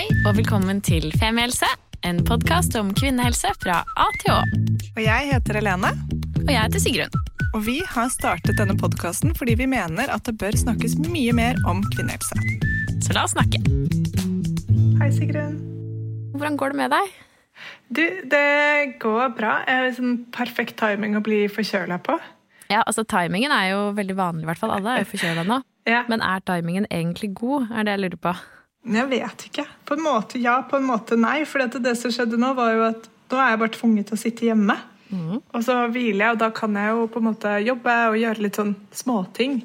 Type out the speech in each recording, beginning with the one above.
Hei og velkommen til Femihelse, en podkast om kvinnehelse fra A til Å. Og jeg heter Helene. Og jeg heter Sigrun. Og vi har startet denne podkasten fordi vi mener at det bør snakkes mye mer om kvinnehelse. Så la oss snakke. Hei, Sigrun. Hvordan går det med deg? Du, det går bra. Jeg har sånn perfekt timing å bli forkjøla på. Ja, altså Timingen er jo veldig vanlig, i hvert fall. Alle er jo forkjøla nå. Ja. Men er timingen egentlig god, er det jeg lurer på. Jeg vet ikke. På en måte ja, på en måte nei. For det, det som skjedde nå, var jo at nå er jeg bare tvunget til å sitte hjemme. Og så hviler jeg, og da kan jeg jo på en måte jobbe og gjøre litt sånn småting.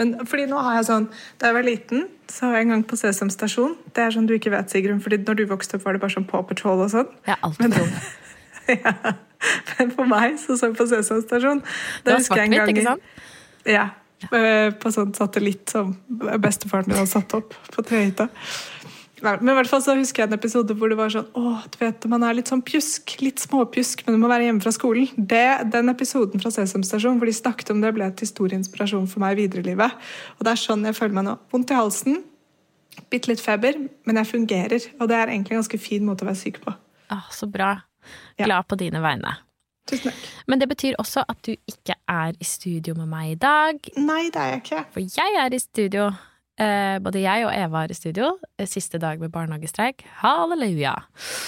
Men fordi nå har jeg sånn Da jeg var liten, så var jeg en gang på Sesam stasjon. Det er sånn du ikke vet, Sigrun, fordi når du vokste opp, var det bare sånn Paw Patrol og sånn. Jeg er altfor ung. ja. Men for meg så så jeg på Sesam stasjon Det var svart-hvitt, ikke sant? Ja. På sånn satellitt som bestefaren min hadde satt opp på trehytta. Men i hvert fall så husker jeg en episode hvor det var sånn Å, du vet, man er litt sånn pjusk, litt småpjusk, men du må være hjemme fra skolen. Det, den episoden fra Sesam Stasjon hvor de snakket om det, ble til stor inspirasjon for meg videre i livet. Og det er sånn jeg føler meg nå. Vondt i halsen, bitte litt feber, men jeg fungerer. Og det er egentlig en ganske fin måte å være syk på. Ah, så bra. Glad på dine vegne. Tusen takk. Men det betyr også at du ikke er i studio med meg i dag. Nei, det er jeg ikke. For jeg er i studio. Eh, både jeg og Eva er i studio. Eh, Siste dag med barnehagestreik. Halleluja.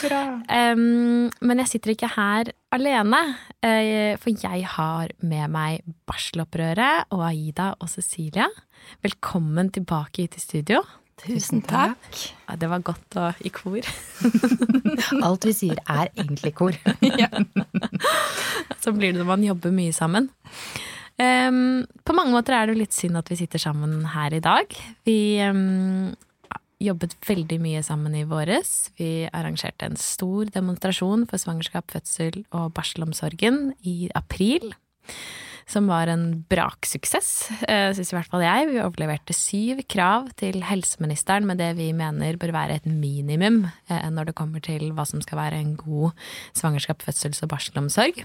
Bra. Em, men jeg sitter ikke her alene, eh, for jeg har med meg barselopprøret og Aida og Cecilia. Velkommen tilbake hit i studio. Tusen takk. Ja, det var godt å i kor. Alt vi sier er egentlig kor. Så blir det når man jobber mye sammen. Um, på mange måter er det litt synd at vi sitter sammen her i dag. Vi um, jobbet veldig mye sammen i våres. Vi arrangerte en stor demonstrasjon for svangerskap, fødsel og barselomsorgen i april. Som var en braksuksess, eh, syns i hvert fall jeg. Vi overleverte syv krav til helseministeren med det vi mener bør være et minimum eh, når det kommer til hva som skal være en god svangerskap, fødsels- og barselomsorg.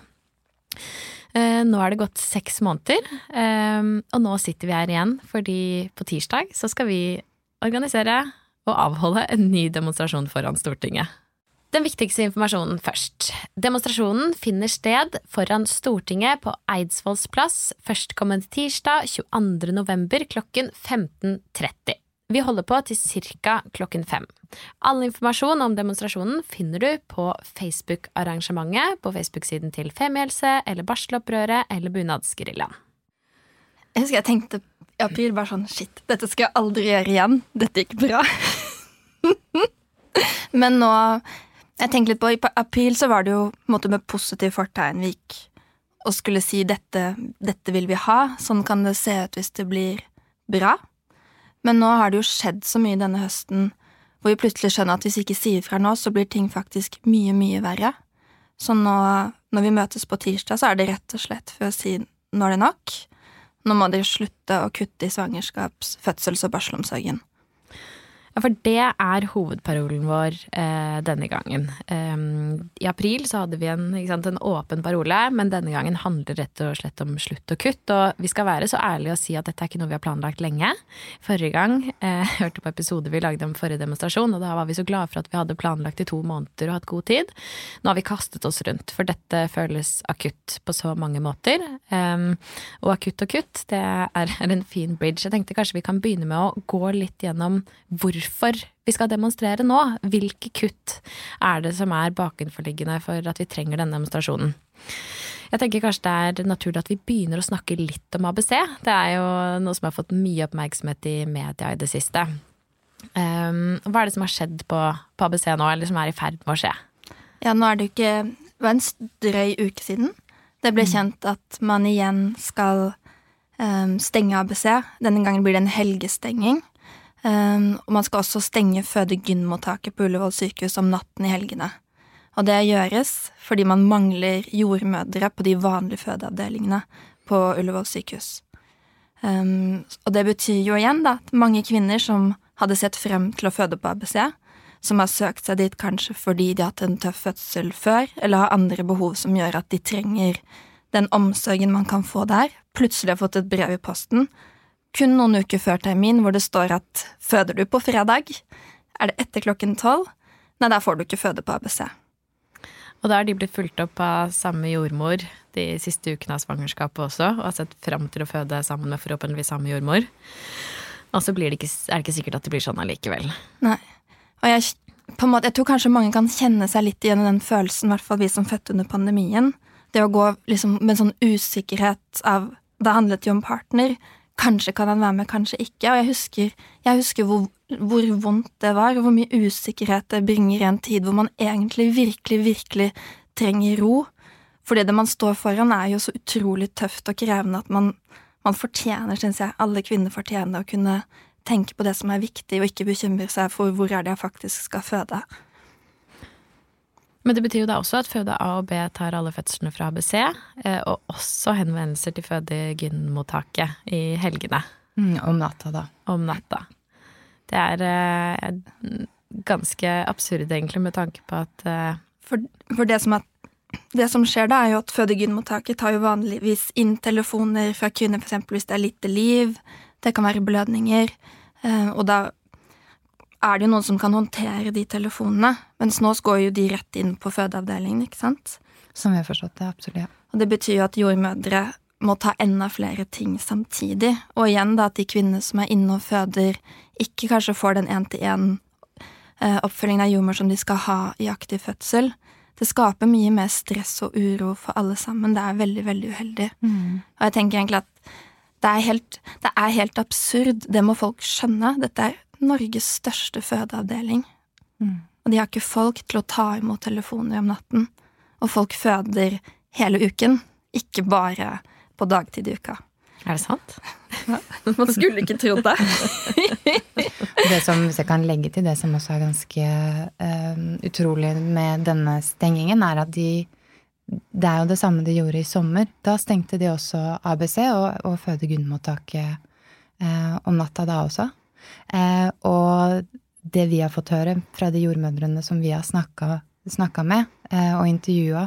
Eh, Nå er det gått seks måneder, og nå sitter vi her igjen fordi på tirsdag så skal vi organisere og avholde en ny demonstrasjon foran Stortinget. Den viktigste informasjonen først. Demonstrasjonen finner sted foran Stortinget på Eidsvolls plass førstkommende tirsdag 22. november klokken 15.30. Vi holder på til ca. klokken fem. All informasjon om demonstrasjonen finner du på Facebook-arrangementet, på Facebook-siden til Femihelse eller Barselopprøret eller Bunadsgeriljaen. Jeg husker jeg tenkte i april bare sånn Shit, dette skal jeg aldri gjøre igjen. Dette gikk bra. Men nå Jeg tenker litt på I april så var det jo på en måte med positiv fortegn vi gikk og skulle si dette, dette vil vi ha. Sånn kan det se ut hvis det blir bra. Men nå har det jo skjedd så mye denne høsten hvor vi plutselig skjønner at hvis vi ikke sier fra nå, så blir ting faktisk mye, mye verre. Så nå, når vi møtes på tirsdag, så er det rett og slett for å si nå er det nok. Nå må dere slutte å kutte i svangerskaps-, fødsels- og barselomsorgen. Ja, for det er hovedparolen vår eh, denne gangen. Um, I april så hadde vi en, sant, en åpen parole, men denne gangen handler rett og slett om slutt og kutt. Og vi skal være så ærlige og si at dette er ikke noe vi har planlagt lenge. Forrige gang, eh, hørte på episode vi lagde om forrige demonstrasjon, og da var vi så glade for at vi hadde planlagt i to måneder og hatt god tid. Nå har vi kastet oss rundt, for dette føles akutt på så mange måter. Um, og akutt og kutt, det er, en fin bridge. Jeg tenkte kanskje vi kan begynne med å gå litt gjennom hvorfor vi skal demonstrere nå. Hvilke kutt er det som er bakenforliggende for at vi trenger denne demonstrasjonen? Jeg tenker kanskje det er naturlig at vi begynner å snakke litt om ABC. Det er jo noe som har fått mye oppmerksomhet i media i det siste. Um, hva er det som har skjedd på, på ABC nå, eller som er i ferd med å skje? Ja, nå er det jo ikke Det var en drøy uke siden. Det ble kjent at man igjen skal um, stenge ABC. Denne gangen blir det en helgestenging. Em, og man skal også stenge føde-gyn-mottaket på Ullevål sykehus om natten i helgene. Og det gjøres fordi man mangler jordmødre på de vanlige fødeavdelingene på Ullevål sykehus. Um, og det betyr jo igjen da, at mange kvinner som hadde sett frem til å føde på ABC, som har søkt seg dit kanskje fordi de har hatt en tøff fødsel før, eller har andre behov som gjør at de trenger den omsorgen man kan få der, plutselig har fått et brev i posten, kun noen uker før termin, hvor det står at føder du på fredag, Er det etter klokken tolv? Nei, der får du ikke føde på ABC. Og da har de blitt fulgt opp av samme jordmor de siste ukene av svangerskapet også, og har sett fram til å føde sammen med forhåpentligvis samme jordmor. Og så blir det ikke, er det ikke sikkert at det blir sånn allikevel. Nei. Og jeg, måte, jeg tror kanskje mange kan kjenne seg litt igjen i den følelsen, i hvert fall vi som fødte under pandemien. Det å gå liksom med sånn usikkerhet av Det handlet jo om partner. Kanskje kan han være med, kanskje ikke. Og jeg husker, jeg husker hvor, hvor, vondt det var, og hvor mye usikkerhet det bringer i en tid hvor man egentlig virkelig, virkelig trenger ro. Fordi det man står foran, er jo så utrolig tøft og krevende at man, man fortjener, syns jeg, alle kvinner fortjener å kunne tenke på det som er viktig, og ikke bekymre seg for hvor er det jeg faktisk skal føde. Men det betyr jo da også at føde A og B tar alle fødslene fra ABC, eh, og også henvendelser til fødegynmottaket i helgene. Mm, om natta, da. Om natta. Det er eh, ganske absurd, egentlig, med tanke på at eh, For, for det, som er, det som skjer da, er jo at fødegynmottaket tar jo vanligvis inn telefoner fra kvinner, f.eks. hvis det er lite liv, det kan være blødninger, og da er det jo noen som kan håndtere de telefonene. Mens nå går jo de rett inn på fødeavdelingen, ikke sant? Som vi har forstått det, absolutt. ja. Og det betyr jo at jordmødre må ta enda flere ting samtidig. Og igjen da at de kvinnene som er inne og føder, ikke kanskje får den én-til-én eh, av jordmor som de skal ha i aktiv fødsel. Det skaper mye mer stress og uro for alle sammen. Det er veldig, veldig uheldig. Mm. Og jeg tenker egentlig at det er, helt, det er helt absurd. Det må folk skjønne. Dette er Norges største fødeavdeling. Mm. Og de har ikke folk til å ta imot telefoner om natten. Og folk føder hele uken, ikke bare på dagtid i uka. Er det sant? Man skulle ikke trodd det. det som, hvis jeg kan legge til det som også er ganske uh, utrolig med denne stengingen, er at de Det er jo det samme de gjorde i sommer. Da stengte de også ABC og, og fødegunnmottaket uh, om natta da også. Eh, og det vi har fått høre fra de jordmødrene som vi har snakka med eh, og intervjua,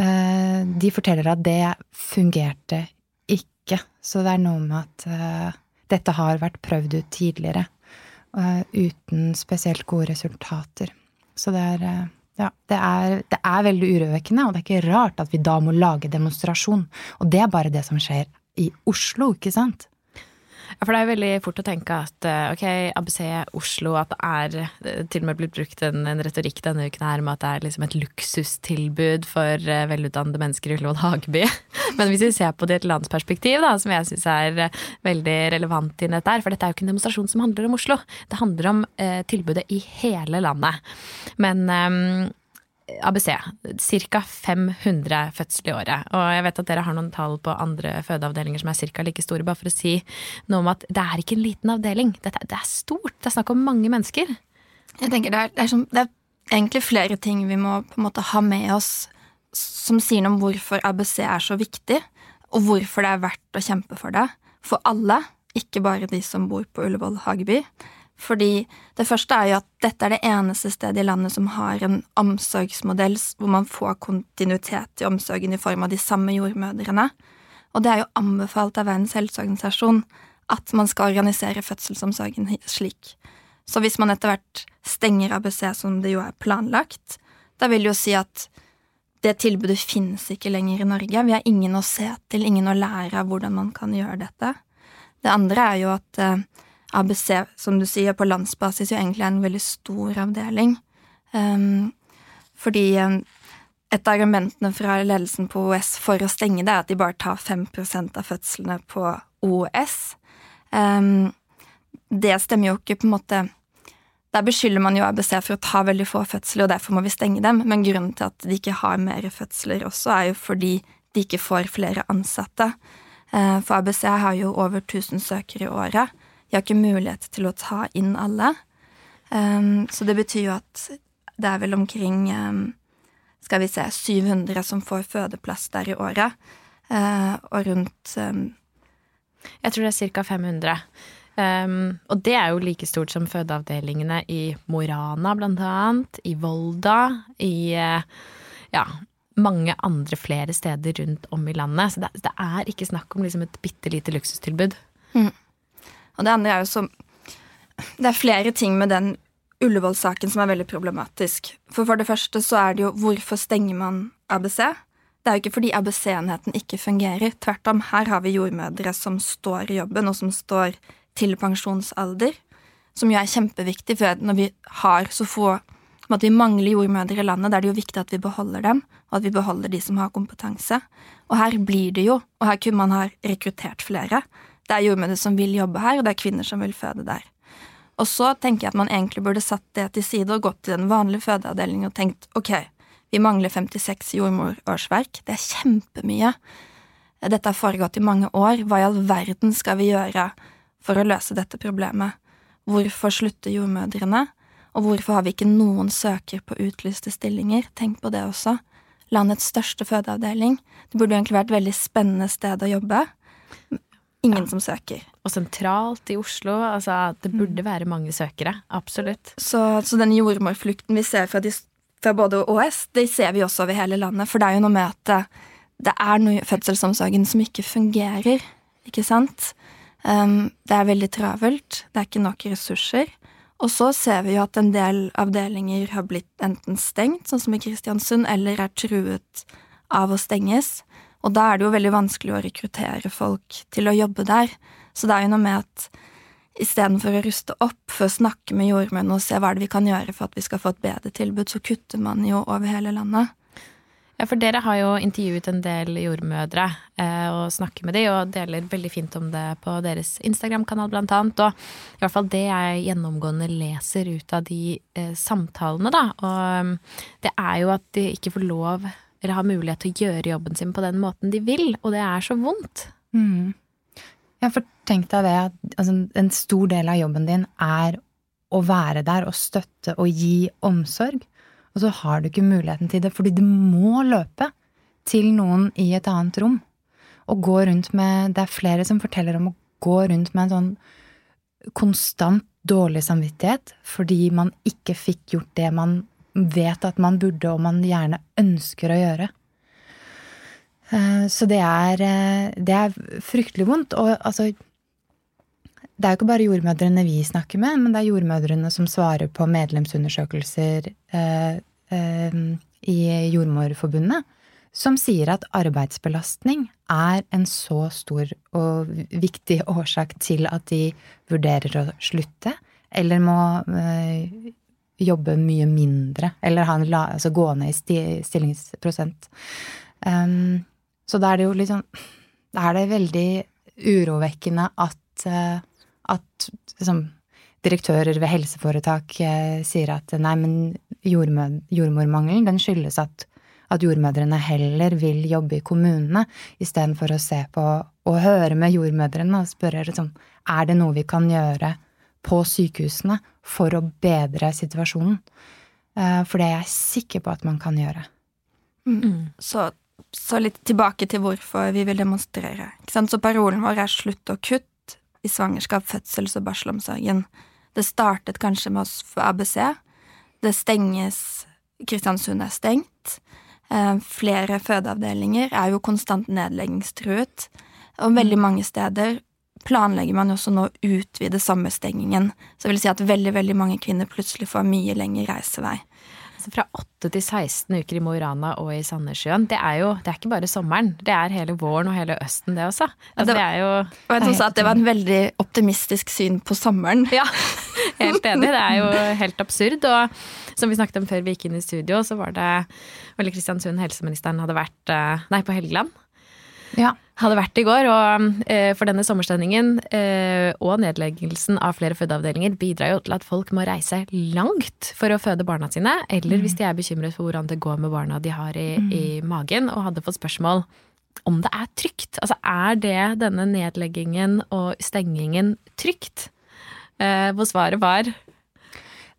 eh, de forteller at det fungerte ikke. Så det er noe med at dette har vært prøvd ut tidligere uten spesielt gode resultater. Så det er ja, det er, det er, veldig urovekkende, og det er ikke rart at vi da må lage demonstrasjon. Og det er bare det som skjer i Oslo, ikke sant? Ja, for det er veldig fort å tenke at eh, ok, ABC Oslo, at det er eh, til og med blitt brukt en, en retorikk denne uken her med at det er liksom et luksustilbud for uh, velutdannede mennesker i Ullevål Hageby. Men hvis vi ser på det i et landsperspektiv, da, som jeg syns er veldig relevant i dette her, for dette er jo ikke en demonstrasjon som handler om Oslo. Det handler om uh, tilbudet i hele landet. Men um, ABC. Ca. 500 fødsler i året. Og jeg vet at dere har noen tall på andre fødeavdelinger som er ca. like store. Bare for å si noe om at det er ikke en liten avdeling. Det er, det er stort. Det er snakk om mange mennesker. Jeg tenker det er, det, er som, det er, egentlig flere ting vi må på en måte ha med oss som sier noe om hvorfor ABC er så viktig, og hvorfor det er verdt å kjempe for det. For alle, ikke bare de som bor på Ullevål Hageby. Fordi det første er jo at dette er det eneste stedet i landet som har en omsorgsmodell hvor man får kontinuitet i omsorgen i form av de samme jordmødrene. Og det er jo anbefalt av Verdens helseorganisasjon at man skal organisere fødselsomsorgen slik. Så hvis man etter hvert stenger ABC, som det jo er planlagt, da vil det jo si at det tilbudet finnes ikke lenger i Norge. Vi har ingen å se til, ingen å lære av hvordan man kan gjøre dette. Det andre er jo at eh, ABC, som du sier, på landsbasis jo egentlig er en veldig stor avdeling. Um, fordi um, et av argumentene fra ledelsen på OS for å stenge det, er at de bare tar 5% av fødslene på OS. Um, det stemmer jo ikke på en måte Der beskylder man jo ABC for å ta veldig få fødsler, og derfor må vi stenge dem. Men grunnen til at de ikke har mer fødsler også, er jo fordi de ikke får flere ansatte. For ABC har jo over 1000 søkere i året. De har ikke mulighet til å ta inn alle. Um, så det betyr jo at det er vel omkring um, skal vi se 700 som får fødeplass der i året. Uh, og rundt um, Jeg tror det er ca. 500. Um, og det er jo like stort som fødeavdelingene i Mo i Rana, annet. I Volda. I uh, ja, mange andre flere steder rundt om i landet. Så det, det er ikke snakk om liksom et bitte lite luksustilbud. Mm. Og det andre er jo så Det er flere ting med den Ullevål-saken som er veldig problematisk. For for det første så er det jo hvorfor stenger man ABC? Det er jo ikke fordi ABC-enheten ikke fungerer. Tvert om, her har vi jordmødre som står i jobben, og som står til pensjonsalder. Som jo er kjempeviktig, for når vi har så få at vi mangler jordmødre i landet, da er det jo viktig at vi beholder dem, og at vi beholder de som har kompetanse. Og her blir det jo, og her kunne man ha rekruttert flere. Det er jordmødre som vil jobbe her, og det er kvinner som vil føde der. Og så tenker jeg at man egentlig burde satt det til side og gått til den vanlige fødeavdelingen og tenkt ok, vi mangler 56 jordmorårsverk. Det er kjempemye. Dette har foregått i mange år. Hva i all verden skal vi gjøre for å løse dette problemet? Hvorfor slutter jordmødrene? Og hvorfor har vi ikke noen søker på utlyste stillinger? Tenk på det også. Landets største fødeavdeling. Det burde egentlig vært et veldig spennende sted å jobbe. Ingen som søker. Og sentralt i Oslo. Altså, det burde være mange søkere. Absolutt. Så, så den jordmorflukten vi ser fra de fra både OS, det ser vi også over hele landet. For det er jo noe med at det, det er noe i fødselsomsorgen som ikke fungerer, ikke sant? Um, det er veldig travelt, det er ikke nok ressurser. Og så ser vi jo at en del avdelinger har blitt enten stengt, sånn som i Kristiansund, eller er truet av å stenges. Og da er det jo veldig vanskelig å rekruttere folk til å jobbe der. Så det er jo noe med at istedenfor å ruste opp for å snakke med jordmødrene og se hva det vi kan gjøre for at vi skal få et bedre tilbud, så kutter man jo over hele landet. Ja, for dere har jo intervjuet en del jordmødre eh, og snakker med de, og deler veldig fint om det på deres Instagram-kanal, blant annet. Og i hvert fall det jeg gjennomgående leser ut av de eh, samtalene, da. Og um, det er jo at de ikke får lov, har mulighet til å gjøre jobben sin på den måten de vil, og det er så vondt. Mm. Ja, for tenk deg det at altså, en stor del av jobben din er å være der og støtte og gi omsorg. Og så har du ikke muligheten til det, fordi du må løpe til noen i et annet rom. Og gå rundt med Det er flere som forteller om å gå rundt med en sånn konstant dårlig samvittighet fordi man ikke fikk gjort det man vet at man burde, og man gjerne ønsker å gjøre. Eh, så det er, eh, det er fryktelig vondt. Og altså Det er jo ikke bare jordmødrene vi snakker med, men det er jordmødrene som svarer på medlemsundersøkelser eh, i Jordmorforbundet, som sier at arbeidsbelastning er en så stor og viktig årsak til at de vurderer å slutte, eller må jobbe mye mindre, eller ha en, altså gå ned i stillingsprosent. Um, så da er det jo liksom Da er det veldig urovekkende at, eh, at liksom, direktører ved helseforetak eh, sier at nei, men jordmormangelen den skyldes at, at jordmødrene heller vil jobbe i kommunene istedenfor å se på og høre med jordmødrene og spørre liksom, er det noe vi kan gjøre på sykehusene for å bedre situasjonen. Eh, for det er jeg sikker på at man kan gjøre. Mm. Så så litt tilbake til hvorfor vi vil demonstrere. Så parolen vår er slutt og kutt i svangerskap, fødsels- og barselomsorgen. Det startet kanskje med oss for ABC. Det stenges Kristiansund er stengt. Eh, flere fødeavdelinger er jo konstant nedleggingstruet. Og veldig mm. mange steder planlegger man jo også nå å utvide sommerstengingen. Så det vil si at veldig, veldig mange kvinner plutselig får mye lengre reisevei. Altså fra 8 til 16 uker i Mo i Rana og i Sandnessjøen. Det er jo det er ikke bare sommeren. Det er hele våren og hele østen, det også. Altså, det, er jo Og jeg sa at det var en veldig optimistisk syn på sommeren. Ja, helt enig. Det er jo helt absurd. Og som vi snakket om før vi gikk inn i studio, så var det vel Kristiansund helseministeren hadde vært eh, Nei, på Helgeland. Ja hadde vært i går. Og eh, for denne sommerstemningen eh, og nedleggelsen av flere fødeavdelinger bidrar jo til at folk må reise langt for å føde barna sine. Eller mm. hvis de er bekymret for hvordan det går med barna de har i, mm. i, magen, og hadde fått spørsmål om det er trygt. Altså er det denne nedleggingen og stengingen trygt? Eh, hvor svaret var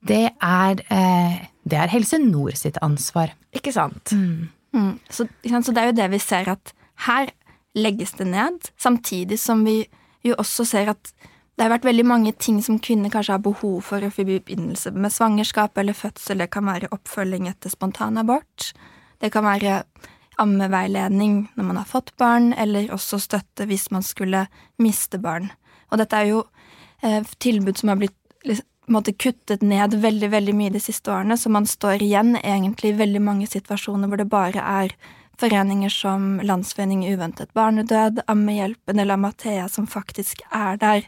det er, eh, det er Helse Nord sitt ansvar. Ikke sant? Mm. mm. Så, så det er jo det vi ser at her legges det ned, samtidig som vi jo også ser at det har vært veldig mange ting som kvinner kanskje har behov for i forbindelse med svangerskap eller fødsel. Det kan være oppfølging etter spontanabort. Det kan være ammeveiledning når man har fått barn, eller også støtte hvis man skulle miste barn. Og dette er jo eh, tilbud som har blitt på måte kuttet ned veldig veldig mye de siste årene, så man står igjen egentlig i veldig mange situasjoner hvor det bare er foreninger som Landsforening uventet barnedød, Ammehjelpen eller Amathea som faktisk er der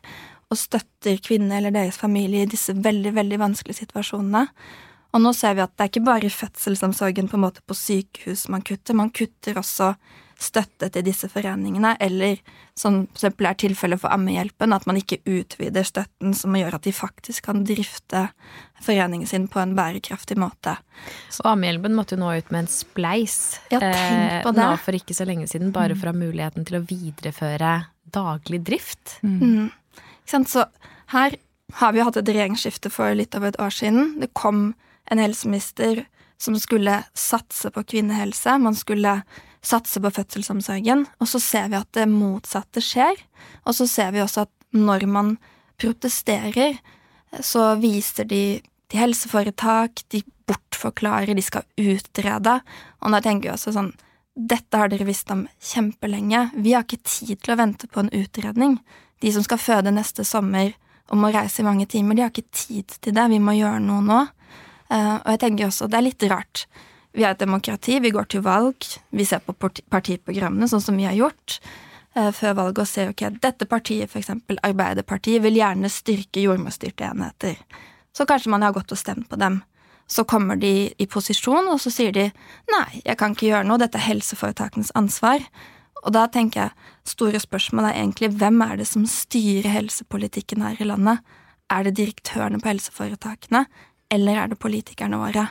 og støtter kvinner eller deres familie i disse veldig, veldig vanskelige situasjonene. Og nå ser vi at det er ikke bare i fødselsomsorgen på en måte på sykehus man kutter, man kutter også støtte til disse foreningene, eller som f.eks. er tilfellet for Ammehjelpen, at man ikke utvider støtten som gjør at de faktisk kan drifte foreningen sin på en bærekraftig måte. Og Ammehjelpen måtte jo nå ut med en spleis Ja, tenk på det. nå for ikke så lenge siden, bare for å ha muligheten til å videreføre daglig drift. Mm. Ikke sant? Så her har vi jo hatt et regjeringsskifte for litt over et år siden. Det kom en helseminister som skulle satse på kvinnehelse. Man skulle satse på fødselsomsorgen. Og så ser vi at det motsatte skjer. Og så ser vi også at når man protesterer, så viser de til helseforetak, de bortforklarer, de skal utrede. Og da tenker vi også sånn Dette har dere visst om kjempelenge. Vi har ikke tid til å vente på en utredning. De som skal føde neste sommer og må reise i mange timer, de har ikke tid til det. Vi må gjøre noe nå. Eh, og jeg tenker også, det er litt rart. Vi er et demokrati, vi går til valg, vi ser på partiprogrammene sånn som vi har gjort eh, før valget og ser ok, dette partiet, eksempel Arbeiderpartiet, vil gjerne styrke jordmorstyrte enheter. Så kanskje man har gått og stemt på dem. Så kommer de i posisjon, og så sier de nei, jeg kan ikke gjøre noe, dette er helseforetakenes ansvar. Og da tenker jeg, store spørsmål er egentlig hvem er det som styrer helsepolitikken her i landet? Er det direktørene på helseforetakene, eller er det politikerne våre?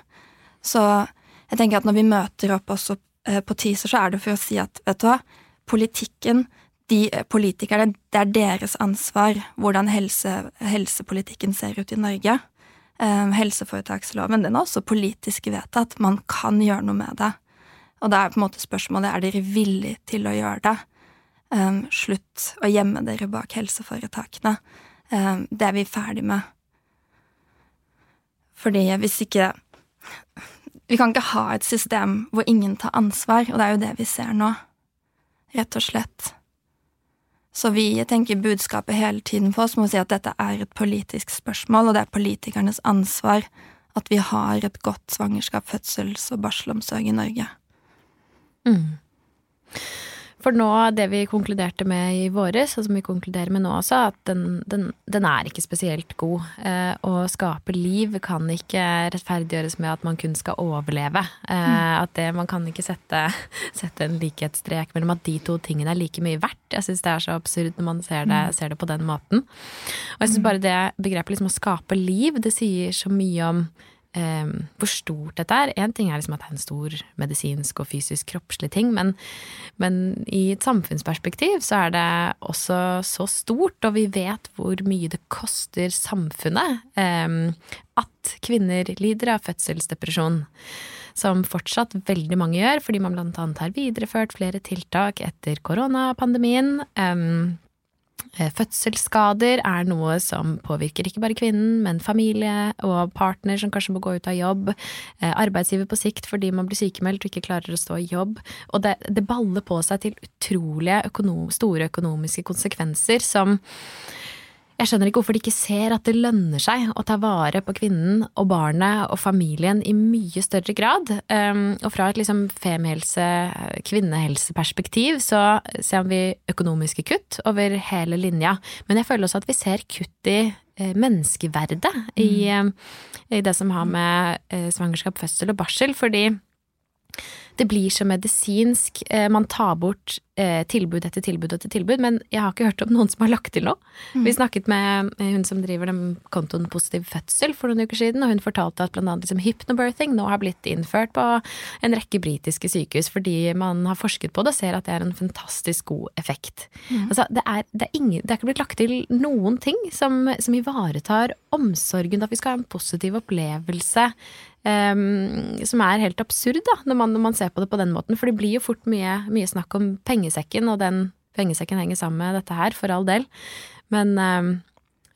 Så jeg tenker at når vi møter opp også eh, på teaser, så er det for å si at vet du hva, politikken, de eh, politikerne, det er deres ansvar hvordan helse, helsepolitikken ser ut i Norge. Um, helseforetaksloven den er også politisk vedtatt. Man kan gjøre noe med det. Og da er på en måte spørsmålet er dere villige til å gjøre det. Um, slutt å gjemme dere bak helseforetakene. Um, det er vi ferdig med. Fordi hvis ikke Vi kan ikke ha et system hvor ingen tar ansvar, og det er jo det vi ser nå. Rett og slett. Så vi tenker budskapet hele tiden for oss må si at dette er et politisk spørsmål, og det er politikernes ansvar at vi har et godt svangerskap, fødsels- og barselomsorg i Norge. Mm. For nå, det vi konkluderte med i våres, og som vi konkluderer med nå også, at den, den, den er ikke spesielt god. Eh, å skape liv kan ikke rettferdiggjøres med at man kun skal overleve. Eh. At det, man kan ikke sette, sette, en likhetsstrek mellom at de to tingene er like mye verdt. Jeg syns det er så absurd når man ser det, mm. ser det på den måten. Og jeg syns bare det begrepet liksom å skape liv, det sier så mye om eh, hvor stort dette er. Én ting er liksom at det er en stor medisinsk og fysisk kroppslig ting, men, men, i et samfunnsperspektiv så er det også så stort, og vi vet hvor mye det koster samfunnet eh, at kvinner lider av fødselsdepresjon. Som fortsatt veldig mange gjør, fordi man annet har videreført flere tiltak etter koronapandemien. Um, fødselsskader er noe som påvirker ikke bare kvinnen, men familie og partner som kanskje må gå ut av jobb. Eh, arbeidsgiver på sikt fordi man blir sykemeldt og ikke klarer å stå i jobb. Og det, det baller på seg til utrolige økonom, store økonomiske konsekvenser som jeg skjønner ikke hvorfor de ikke ser at det lønner seg å ta vare på kvinnen og barnet og familien i mye større grad. Um, og fra et liksom femihelse, kvinnehelseperspektiv så ser vi økonomiske kutt over hele linja. Men jeg føler også at vi ser kutt i eh, menneskeverdet i, mm. i, det som har med eh, svangerskap, fødsel og barsel, fordi det blir så medisinsk. Eh, man tar bort eh, tilbud etter tilbud etter tilbud, men jeg har ikke hørt om noen som har lagt til noe. Mm. Vi snakket med hun som driver den kontoen Positiv fødsel for noen uker siden, og hun fortalte at annet liksom hypnobirthing nå har blitt innført på en rekke britiske sykehus fordi man har forsket på det og ser at det er en fantastisk god effekt. Mm. Altså, det er, det, er ingen, det er, ikke blitt lagt til noen ting som, som ivaretar omsorgen, at vi skal ha en positiv opplevelse Um, som er helt absurd, da, når man, når man, ser på det på den måten. For det blir jo fort mye, mye snakk om pengesekken, og den pengesekken henger sammen med dette her, for all del. Men um,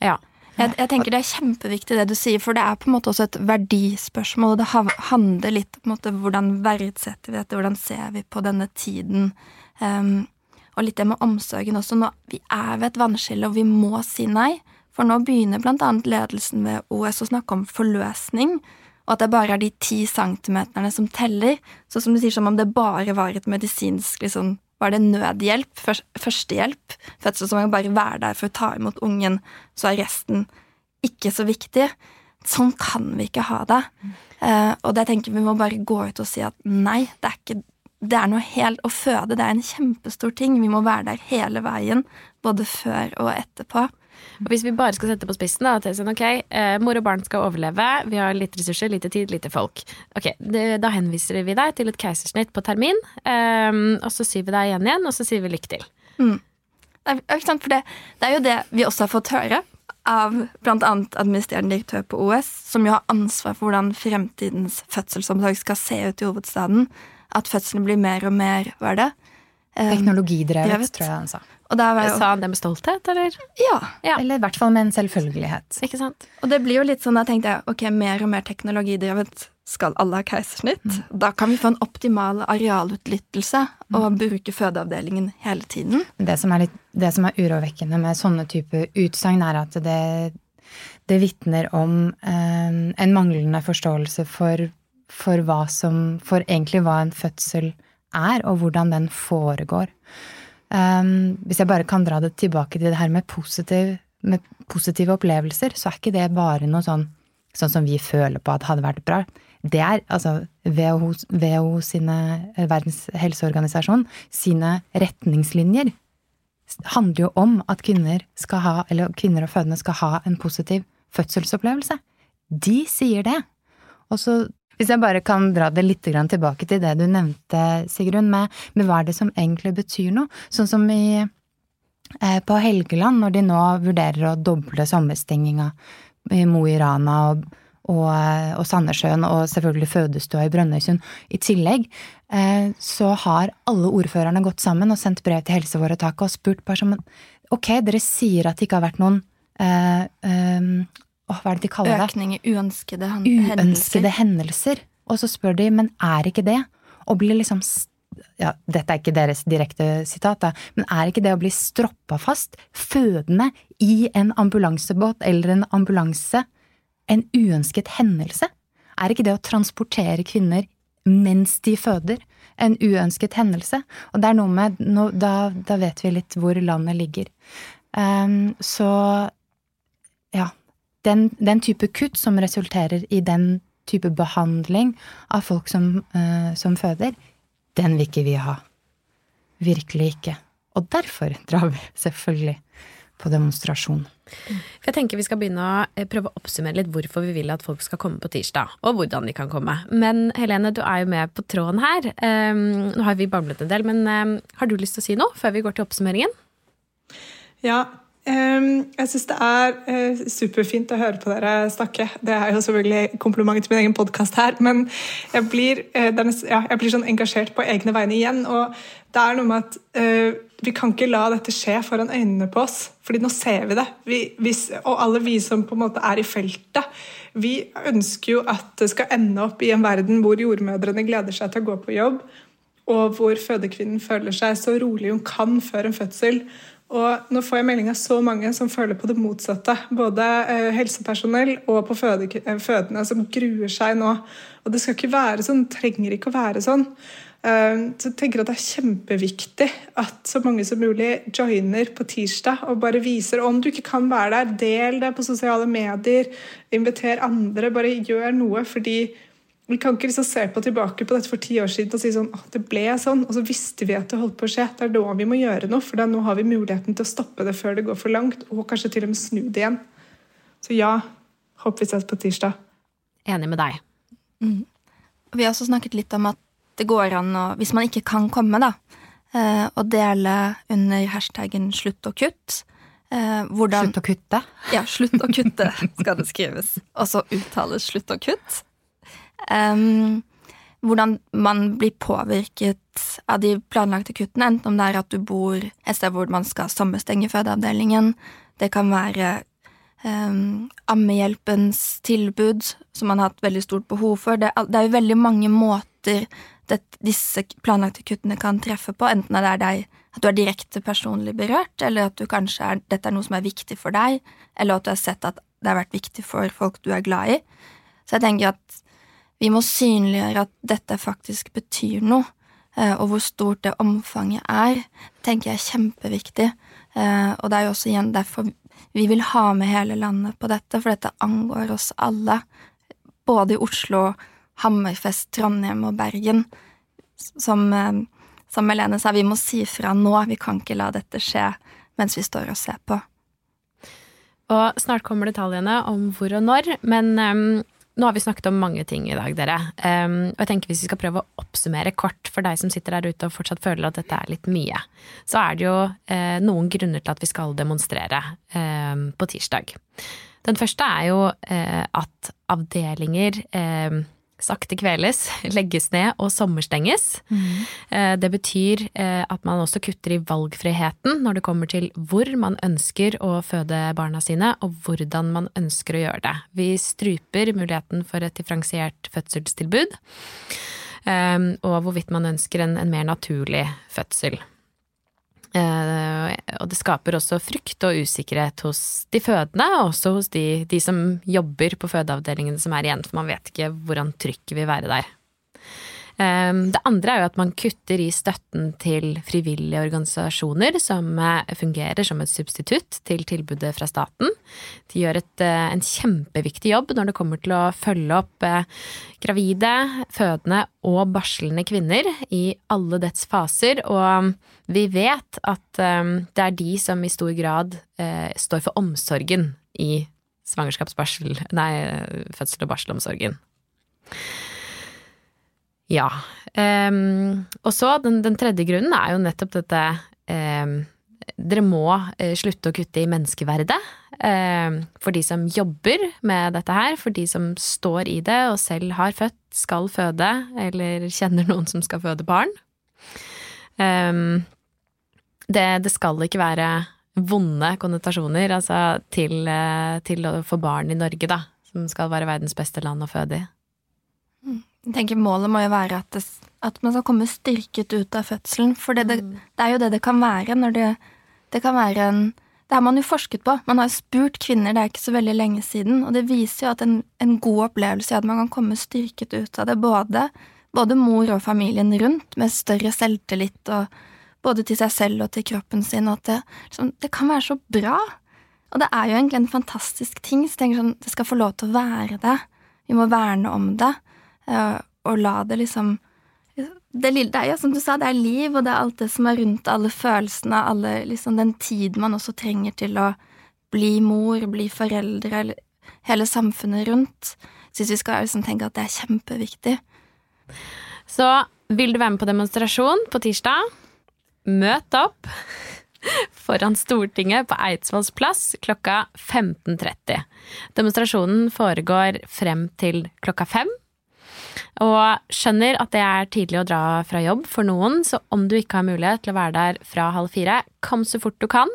ja. Jeg, jeg, tenker Det er kjempeviktig det du sier, for det er på en måte også et verdispørsmål. og Det handler litt om hvordan verdsetter vi dette, hvordan ser vi på denne tiden. Um, og litt det med omsorgen også. Nå, vi er ved et vannskille, og vi må si nei. For nå begynner annet ledelsen ved OS å snakke om forløsning, og at det bare er de ti centimeterne som teller. Så som du sier, som om det bare var et medisinsk liksom, Var det nødhjelp, førstehjelp, fødsel, så man bare være der for å ta imot ungen, så er resten ikke så viktig. Sånn kan vi ikke ha det. Uh, og det tenker vi må bare gå ut og si at nei, det er ikke det er noe helt Å føde det er en kjempestor ting. Vi må være der hele veien, både før og etterpå. Og hvis vi bare skal sette på spissen, da, til sånn, ok, eh, mor og barn skal overleve, vi har litt ressurser, lite tid, lite folk. Ok, det, Da henviser vi deg til et keisersnitt på termin, um, og så sier vi deg igjen igjen, og så sier vi lykke til. Mm. Det, er, for det, det er jo det vi også har fått høre av bl.a. administrerende direktør på OS, som jo har ansvar for hvordan fremtidens fødselsomsorg skal se ut i hovedstaden, at fødselen blir mer og mer Hva er det? Um, Teknologidrevet, tror jeg han sa. Og jo... Sa han det med stolthet, eller? Ja. ja. Eller i hvert fall med en selvfølgelighet. Ikke sant? Og det blir jo litt sånn, da tenkte jeg ok, mer og mer teknologidrevet. Skal alle ha keisersnitt? Mm. Da kan vi få en optimal arealutnyttelse og mm. bruke fødeavdelingen hele tiden. Det som er, litt, det som er urovekkende med sånne type utsagn, er at det, det vitner om eh, en manglende forståelse for, for hva som For egentlig hva en fødsel er, og hvordan den foregår. Um, hvis jeg bare kan dra det tilbake til det her med, positiv, med positive opplevelser, så er ikke det bare noe sånn, sånn som vi føler på at hadde vært bra. Det er altså WHO, WHO sine, Verdens helseorganisasjon, sine retningslinjer handler jo om at kvinner, skal ha, eller kvinner og fødende skal ha en positiv fødselsopplevelse. De sier det. Og så hvis jeg bare kan dra det litt tilbake til det du nevnte, Sigrun, med, med hva er det som egentlig betyr noe? Sånn som i, eh, på Helgeland, når de nå vurderer å doble sommerstenginga i Mo i Rana og, og, og Sandnessjøen og selvfølgelig fødestua i Brønnøysund i tillegg, eh, så har alle ordførerne gått sammen og sendt brev til helseforetaket og spurt bare som Ok, dere sier at det ikke har vært noen eh, Åh, hva er det de kaller det? Økning i uønskede hendelser. Uønskede hendelser. Og så spør de, men er ikke det å bli liksom ja, Dette er ikke deres direkte sitat, da, men er ikke det å bli stroppa fast, fødende, i en ambulansebåt eller en ambulanse, en uønsket hendelse? Er ikke det å transportere kvinner mens de føder, en uønsket hendelse? Og det er noe med no, da, da, vet vi litt hvor landet ligger. Um, så ja, den, den, type kutt som resulterer i den type behandling av folk som, uh, som føder, den vil ikke vi ha. Virkelig ikke. Og derfor drar vi selvfølgelig på demonstrasjon. Jeg tenker Vi skal begynne å eh, prøve å oppsummere litt hvorfor vi vil at folk skal komme på tirsdag, og hvordan de kan komme. Men Helene, du er jo med på tråden her. Um, nå har vi bamlet en del, men um, har du lyst til å si noe før vi går til oppsummeringen? Ja, jeg syns det er eh, superfint å høre på dere snakke. Det er jo selvfølgelig kompliment til min egen podkast her, men jeg blir, eh, ja, jeg blir, sånn engasjert på egne vegne igjen. Og det er noe med at uh, vi kan ikke la dette skje foran øynene på oss, fordi nå ser vi det. Vi, hvis, og alle vi som på en måte er i feltet, vi ønsker jo at det skal ende opp i en verden hvor jordmødrene gleder seg til å gå på jobb, og hvor fødekvinnen føler seg så rolig hun kan før en fødsel og nå får jeg melding av så mange som føler på det motsatte. Både eh, helsepersonell og på eh, fødende som gruer seg nå. Og det skal ikke være sånn, det trenger ikke å være sånn. Eh, så jeg tenker at Det er kjempeviktig at så mange som mulig joiner på tirsdag og bare viser om du ikke kan være der, del det på sosiale medier, inviter andre, bare gjør noe. fordi vi kan ikke liksom se på tilbake på dette for ti år siden og si sånn, det ble sånn, og så visste vi at det holdt på å skje. Det er da vi må gjøre noe, for nå har vi muligheten til å stoppe det før det går for langt, og kanskje til og med snu det igjen. Så ja, håper vi ses på tirsdag. Enig med deg. Mm. Vi har også snakket litt om at det går an å, hvis man ikke kan komme, da, eh, å dele under hashtaggen 'slutt å kutt'. Eh, hvordan, slutt å kutte? Ja, slutt å kutte skal det skrives. Og så uttales 'slutt å kutt'. Um, hvordan man blir påvirket av de planlagte kuttene, enten om det er at du bor et sted hvor man skal sommerstenge fødeavdelingen, det kan være um, ammehjelpens tilbud, som man har hatt veldig stort behov for. Det, det er jo veldig mange måter det, disse planlagte kuttene kan treffe på, enten det er deg at du er direkte personlig berørt, eller at du kanskje er, dette er noe som er viktig for deg, eller at du har sett at det har vært viktig for folk du er glad i. Så jeg tenker at vi må synliggjøre at dette faktisk betyr noe, eh, og hvor stort det omfanget er, tenker jeg er kjempeviktig. Eh, og det er jo også igjen derfor vi vil ha med hele landet på dette, for dette angår oss alle. Både i Oslo, Hammerfest, Trondheim og Bergen. Som, eh, som Helene sa, vi må si fra nå. Vi kan ikke la dette skje mens vi står og ser på. Og snart kommer detaljene om hvor og når, men um, nå har vi snakket om mange ting i dag, dere. Um, og jeg tenker hvis vi skal prøve å oppsummere kort for deg som sitter der ute og fortsatt føler at dette er litt mye, så er det jo uh, noen grunner til at vi skal demonstrere um, på tirsdag. Den første er jo uh, at avdelinger sakte kveles, legges ned og sommerstenges. Mm. Det betyr eh, at man også kutter i valgfriheten når det kommer til hvor man ønsker å føde barna sine, og hvordan man ønsker å gjøre det. Vi struper muligheten for et differensiert fødselstilbud, eh, og hvorvidt man ønsker en, en mer naturlig fødsel. Eh, og det skaper også frykt og usikkerhet hos de fødende, og også hos de, de som jobber på fødeavdelingene som er igjen, for man vet ikke hvordan trykket vil være der. Ehm, det andre er jo at man kutter i støtten til frivillige organisasjoner som eh, fungerer som et substitutt til tilbudet fra staten. De gjør et, eh, en kjempeviktig jobb når det kommer til å følge opp eh, gravide, fødende og barslende kvinner i alle dets faser, og vi vet at det er de som i stor grad står for omsorgen i svangerskapsbarsel, nei, fødsel- og barselomsorgen. Ja. Um, og så den, den, tredje grunnen er jo nettopp dette um, Dere må uh, slutte å kutte i menneskeverdet. Um, for de som jobber med dette her, for de som står i det og selv har født, skal føde, eller kjenner noen som skal føde barn. Det, det, skal ikke være vonde konnotasjoner altså, til, uh, til, å få barn i Norge, da, som skal være verdens beste land å føde i. Jeg tenker Målet må jo være at, det, at, man skal komme styrket ut av fødselen. For det, det, mm. det er jo det det kan være når det, det kan være en Det har man jo forsket på. Man har spurt kvinner, det er ikke så veldig lenge siden, og det viser jo at en, en god opplevelse er at man kan komme styrket ut av det. Både, både mor og familien rundt, med større selvtillit og både til seg selv og til kroppen sin, og at det, liksom, det kan være så bra. Og det er jo egentlig en fantastisk ting, så jeg tenker sånn, det skal få lov til å være det. Vi må verne om det. Og la det liksom det, det, er jo som du sa, det er liv, og det er alt det som er rundt alle følelsene, alle, liksom den tid man også trenger til å bli mor, bli foreldre, hele samfunnet rundt. Syns vi skal liksom tenke at det er kjempeviktig. Så vil du være med på demonstrasjon på tirsdag, møt opp foran Stortinget på Eidsvolls plass klokka 15.30. Demonstrasjonen foregår frem til klokka fem. Og skjønner at det er tidlig å dra fra jobb for noen, så om du ikke har mulighet til å være der fra halv fire, kom så fort du kan.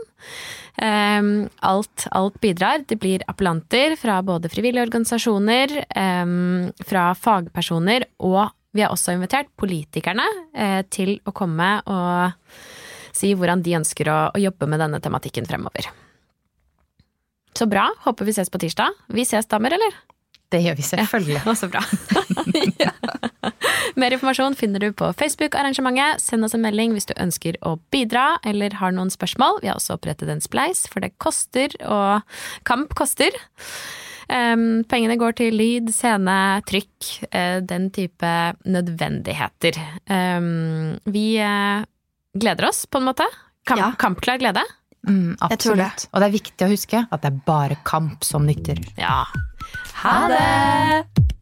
Um, alt, alt, bidrar. Det blir appellanter fra både frivillige organisasjoner, um, fra fagpersoner, og vi har også invitert politikerne uh, til å komme og si hvordan de ønsker å, å jobbe med denne tematikken fremover. Så bra. Håper vi ses på tirsdag. Vi ses, damer, eller? Det gjør vi selvfølgelig. Ja, så bra. ja. Mer informasjon finner du på Facebook-arrangementet. Send oss en melding hvis du ønsker å bidra eller har noen spørsmål. Vi har også opprettet en spleis, for det koster, og kamp koster. Um, pengene går til lyd, scene, trykk, uh, den type nødvendigheter. Um, vi uh, gleder oss, på en måte. Kamp, ja. Kampklar glede. Mm, absolutt. Og det er viktig å huske at det er bare kamp som nytter. Ja. Ha det!